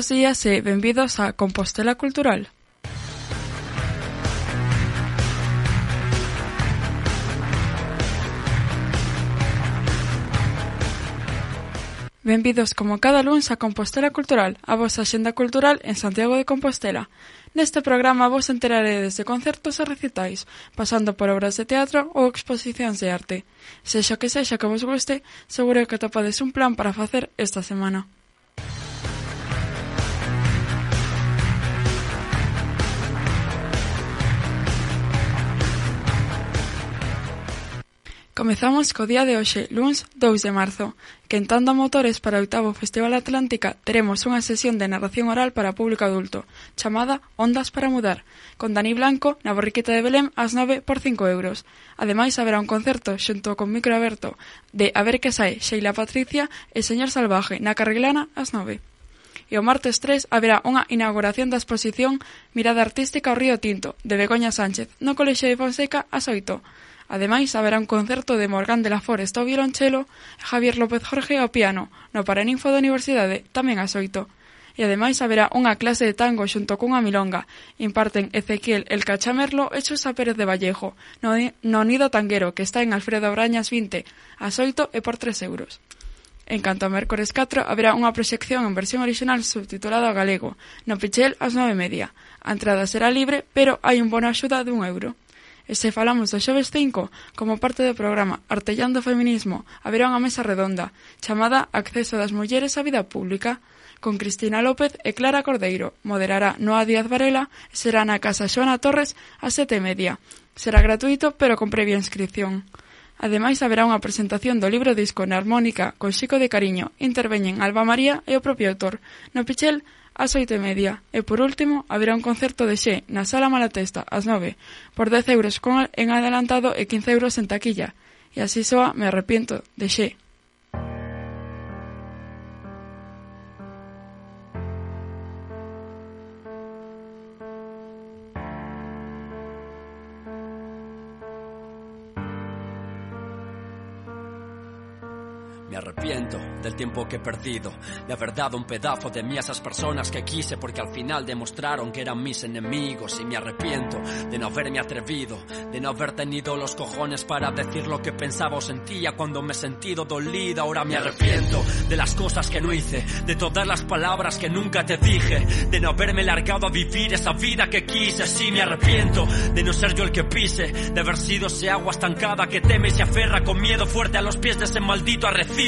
Bos días e benvidos a Compostela Cultural. Benvidos como cada luns a Compostela Cultural, a vosa xenda cultural en Santiago de Compostela. Neste programa vos enteraredes de concertos e recitais, pasando por obras de teatro ou exposicións de arte. Sexa que sexa que vos guste, seguro que atopades un plan para facer esta semana. Comezamos co día de hoxe, luns 2 de marzo. Quentando motores para o oitavo Festival Atlántica, teremos unha sesión de narración oral para público adulto, chamada Ondas para Mudar, con Dani Blanco na Borriqueta de Belém ás 9 por 5 euros. Ademais, haberá un concerto xunto con micro aberto de A ver que sae Sheila Patricia e Señor Salvaje na Carreglana ás 9 e o martes 3 haberá unha inauguración da exposición Mirada Artística ao Río Tinto, de Begoña Sánchez, no Colexio de Fonseca a Soito. Ademais, haberá un concerto de Morgan de la Forest ao violonchelo e Javier López Jorge ao piano, no Paraninfo da Universidade, tamén ás oito. E ademais haberá unha clase de tango xunto cunha milonga. Imparten Ezequiel El Cachamerlo e Xusa Pérez de Vallejo, no, no Nido Tanguero, que está en Alfredo Brañas 20, ás 8 e por 3 euros. En canto a mércores 4, haberá unha proxección en versión original subtitulada ao galego, no Pichel ás 9 media. A entrada será libre, pero hai un bono axuda dun euro. E se falamos do xoves 5, como parte do programa Artellando o Feminismo, haberá unha mesa redonda chamada Acceso das Mulleres á Vida Pública, con Cristina López e Clara Cordeiro. Moderará Noa Díaz Varela e será na Casa Xona Torres a sete e media. Será gratuito, pero con previa inscripción. Ademais, haberá unha presentación do libro disco na harmónica con Xico de Cariño. Interveñen Alba María e o propio autor. No Pichel, ás oito e media. E por último, haberá un concerto de Xé na Sala Malatesta ás nove, por 10 euros con en adelantado e 15 euros en taquilla. E así soa Me arrepiento de Xé. Me arrepiento del tiempo que he perdido, de haber dado un pedazo de mí a esas personas que quise porque al final demostraron que eran mis enemigos y me arrepiento de no haberme atrevido, de no haber tenido los cojones para decir lo que pensaba o sentía cuando me he sentido dolida. Ahora me arrepiento de las cosas que no hice, de todas las palabras que nunca te dije, de no haberme largado a vivir esa vida que quise. Sí, me arrepiento de no ser yo el que pise, de haber sido ese agua estancada que teme y se aferra con miedo fuerte a los pies de ese maldito arrecife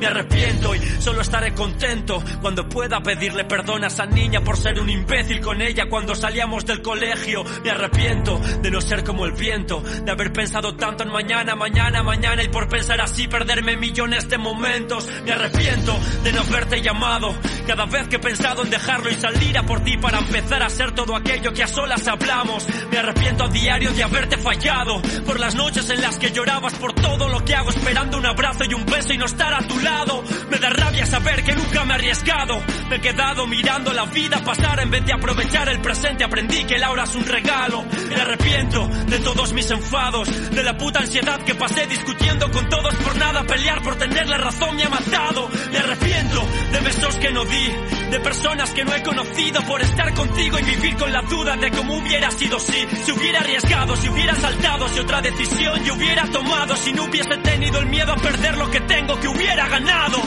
me arrepiento y solo estaré contento cuando pueda pedirle perdón a esa niña por ser un imbécil con ella cuando salíamos del colegio. Me arrepiento de no ser como el viento, de haber pensado tanto en mañana, mañana, mañana y por pensar así perderme millones de momentos. Me arrepiento de no haberte llamado cada vez que he pensado en dejarlo y salir a por ti para empezar a ser todo aquello que a solas hablamos. Me arrepiento a diario de haberte fallado por las noches en las que llorabas por todo lo que hago esperando un abrazo y un beso y no estar a tu lado. Me da rabia saber que nunca me he arriesgado. Me he quedado mirando la vida pasar en vez de aprovechar el presente. Aprendí que el ahora es un regalo. Me arrepiento de todos mis enfados, de la puta ansiedad que pasé discutiendo con todos por nada. Pelear por tener la razón me ha matado. Me arrepiento de besos que no di, de personas que no he conocido por estar contigo y vivir con la duda de cómo hubiera sido si, si hubiera arriesgado, si hubiera saltado, si otra decisión yo hubiera tomado, si no hubiese tenido el miedo a perder lo que tengo que hubiera ganado.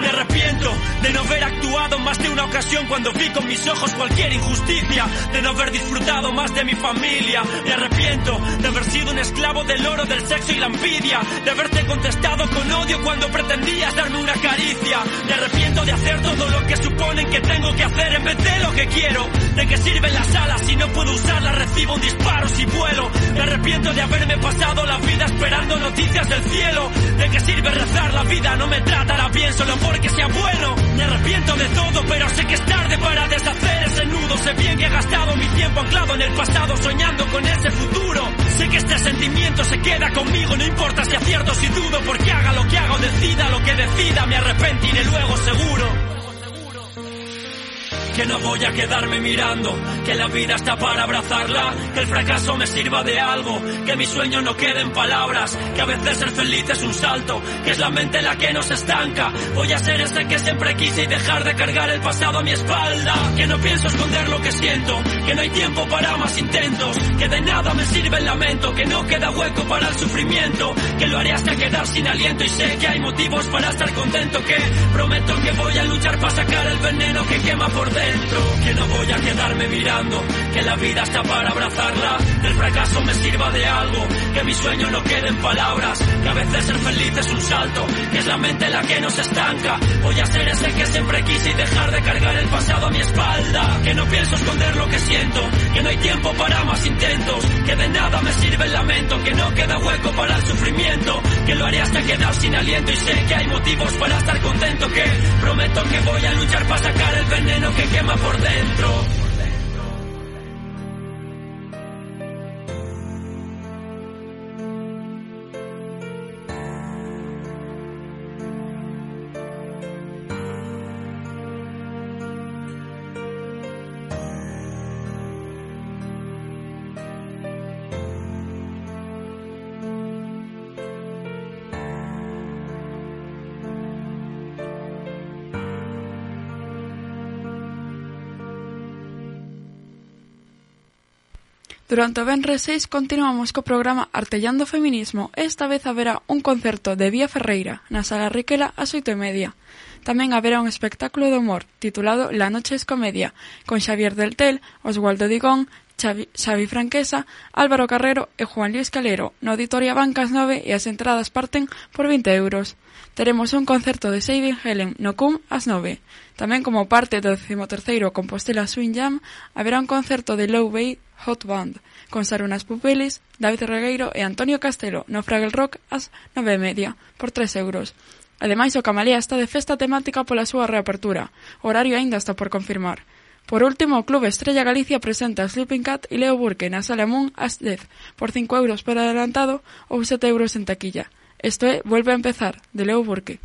Me arrepiento de no haber actuado más de una ocasión cuando vi con mis ojos cualquier injusticia, de no haber disfrutado más de mi familia. Me arrepiento de esclavo del oro, del sexo y la envidia, de haberte contestado con odio cuando pretendías darme una caricia. Me arrepiento de hacer todo lo que suponen que tengo que hacer en vez de lo que quiero. De que sirven las alas si no puedo usarlas, recibo un disparo si vuelo. Me arrepiento de haberme pasado la vida esperando noticias del cielo. De que sirve rezar la vida, no me tratará bien solo porque sea bueno. Me arrepiento de todo, pero sé que es tarde para deshacer ese nudo. Sé bien que he gastado mi tiempo anclado en el pasado, soñando con ese sentimiento se queda conmigo, no importa si acierto, si dudo, porque haga lo que haga o decida lo que decida, me arrepentiré luego seguro. Que no voy a quedarme mirando, que la vida está para abrazarla, que el fracaso me sirva de algo, que mi sueño no quede en palabras, que a veces ser feliz es un salto, que es la mente la que nos estanca. Voy a ser ese que siempre quise y dejar de cargar el pasado a mi espalda, que no pienso esconder lo que siento, que no hay tiempo para más intentos, que de nada me sirve el lamento, que no queda hueco para el sufrimiento, que lo haré hasta quedar sin aliento y sé que hay motivos para estar contento, que prometo que voy a luchar para sacar el veneno que quema por dentro, que no voy a quedarme mirando, que la vida está para abrazarla, que el fracaso me sirva de algo, que mi sueño no quede en palabras, que a veces ser feliz es un salto, que es la mente la que nos estanca, voy a ser ese que siempre quise y dejar de cargar el pasado a mi espalda, que no pienso esconder lo que siento, que no hay tiempo para más intentos, que de nada me sirve el lamento, que no queda hueco para el sufrimiento, que lo haré hasta quedar sin aliento y sé que hay motivos para estar contento, que prometo que voy a luchar para sacar el veneno que quema por dentro. Durante o venres 6 continuamos co programa Artellando Feminismo esta vez haberá un concerto de Vía Ferreira na Sala Riquela ás oito e media. Tamén haberá un espectáculo de humor titulado La noche es comedia con Xavier Deltel, Oswaldo Digón, Xavi Franquesa, Álvaro Carrero e Juan Luis Calero no Auditoria Bancas 9 e as entradas parten por 20 euros. Teremos un concerto de Saving Helen no CUM ás 9. Tamén como parte do 13º Compostela Swing Jam haberá un concerto de Low Bay Hot Band con Sarunas Pupeles, David Regueiro e Antonio Castelo no Fraggle Rock ás 9.30 e media por 3 euros. Ademais, o Camalea está de festa temática pola súa reapertura. O horario aínda está por confirmar. Por último, o Clube Estrella Galicia presenta Sleeping Cat e Leo Burke na Sala Moon ás 10, por 5 euros por adelantado ou 7 euros en taquilla. Isto é Vuelve a empezar, de Leo Burke.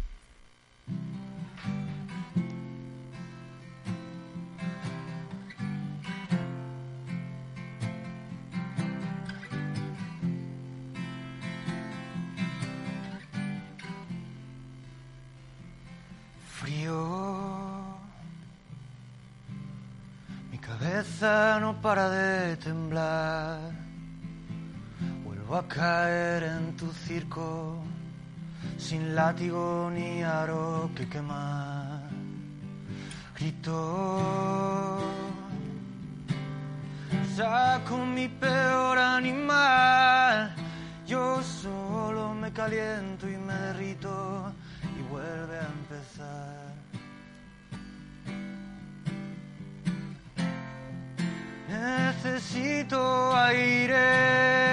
Mi cabeza no para de temblar. Vuelvo a caer en tu circo, sin látigo ni aro que quemar. Grito, saco mi peor animal. Yo solo me caliento y me derrito y vuelve a empezar. Necesito aire,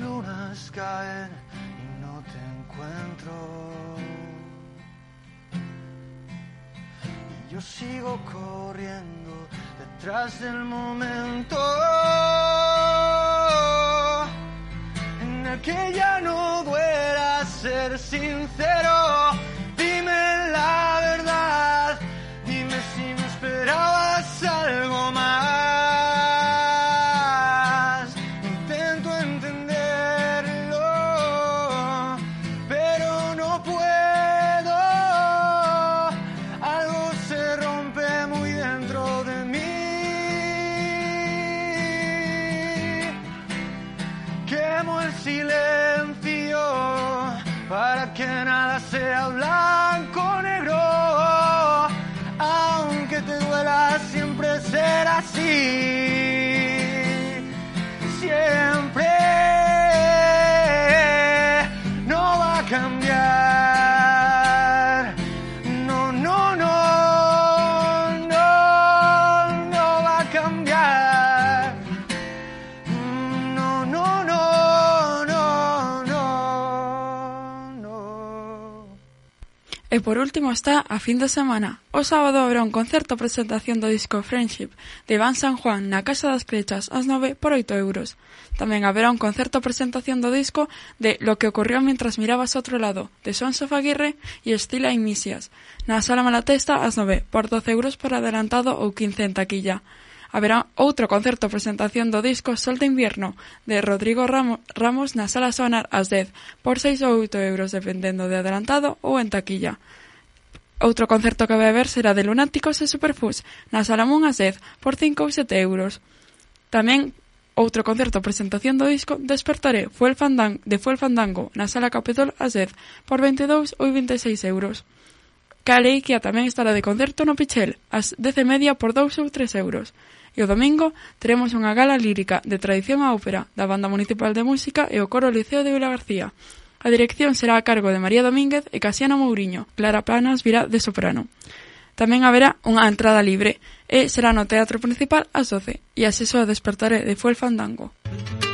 lunas caen y no te encuentro. Y yo sigo corriendo detrás del momento en el que ya no duela ser sincero. E por último está a fin de semana. O sábado habrá un concerto presentación do disco Friendship de Iván San Juan na Casa das Crechas ás 9 por 8 euros. Tamén haberá un concerto presentación do disco de Lo que ocurrió mientras mirabas a outro lado de Son Aguirre e Estila Inicias na Sala Malatesta ás 9 por 12 euros por adelantado ou 15 en taquilla haberá outro concerto presentación do disco Sol de Invierno de Rodrigo Ramo, Ramos na Sala Sonar ás 10 por 6 ou 8 euros dependendo de adelantado ou en taquilla. Outro concerto que vai haber será de Lunáticos e Superfus na Sala Mon ás 10 por 5 ou 7 euros. Tamén outro concerto presentación do disco Despertaré fue el fandango, de Fuel Fandango na Sala Capitol ás 10 por 22 ou 26 euros. Caleiquia tamén estará de concerto no Pichel, ás 10 e media por 2 ou 3 euros. E o domingo teremos unha gala lírica de tradición á ópera da Banda Municipal de Música e o Coro Liceo de Vila García. A dirección será a cargo de María Domínguez e Casiano Mouriño. Clara Planas virá de soprano. Tamén haberá unha entrada libre e será no Teatro Principal ás 12 e así só despertaré de Fuel Fandango. Música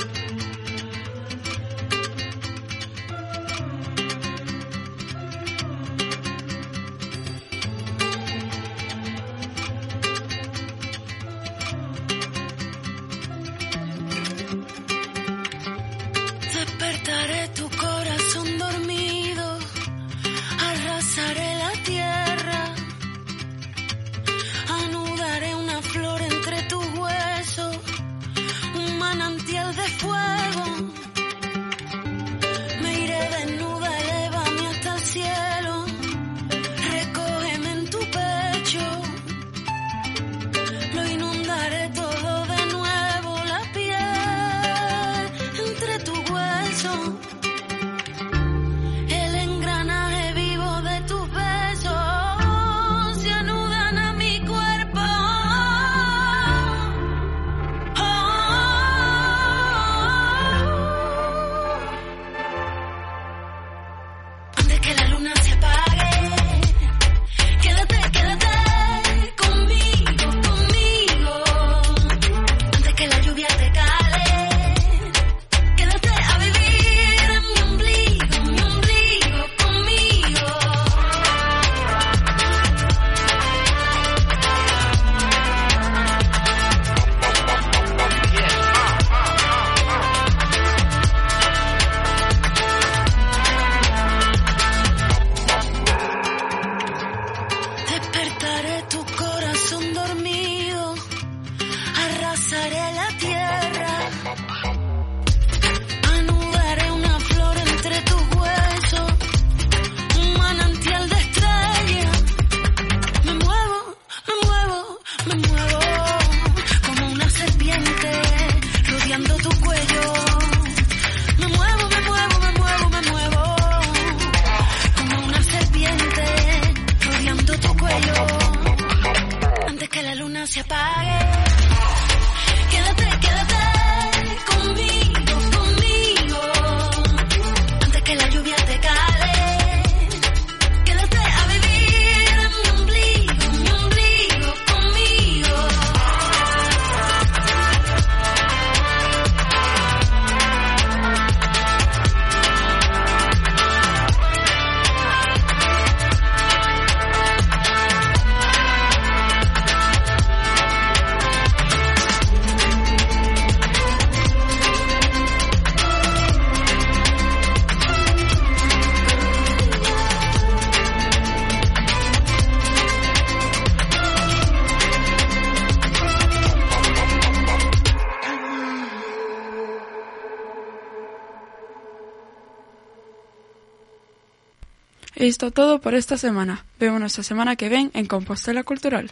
E isto todo por esta semana. Vémonos a semana que ven en Compostela Cultural.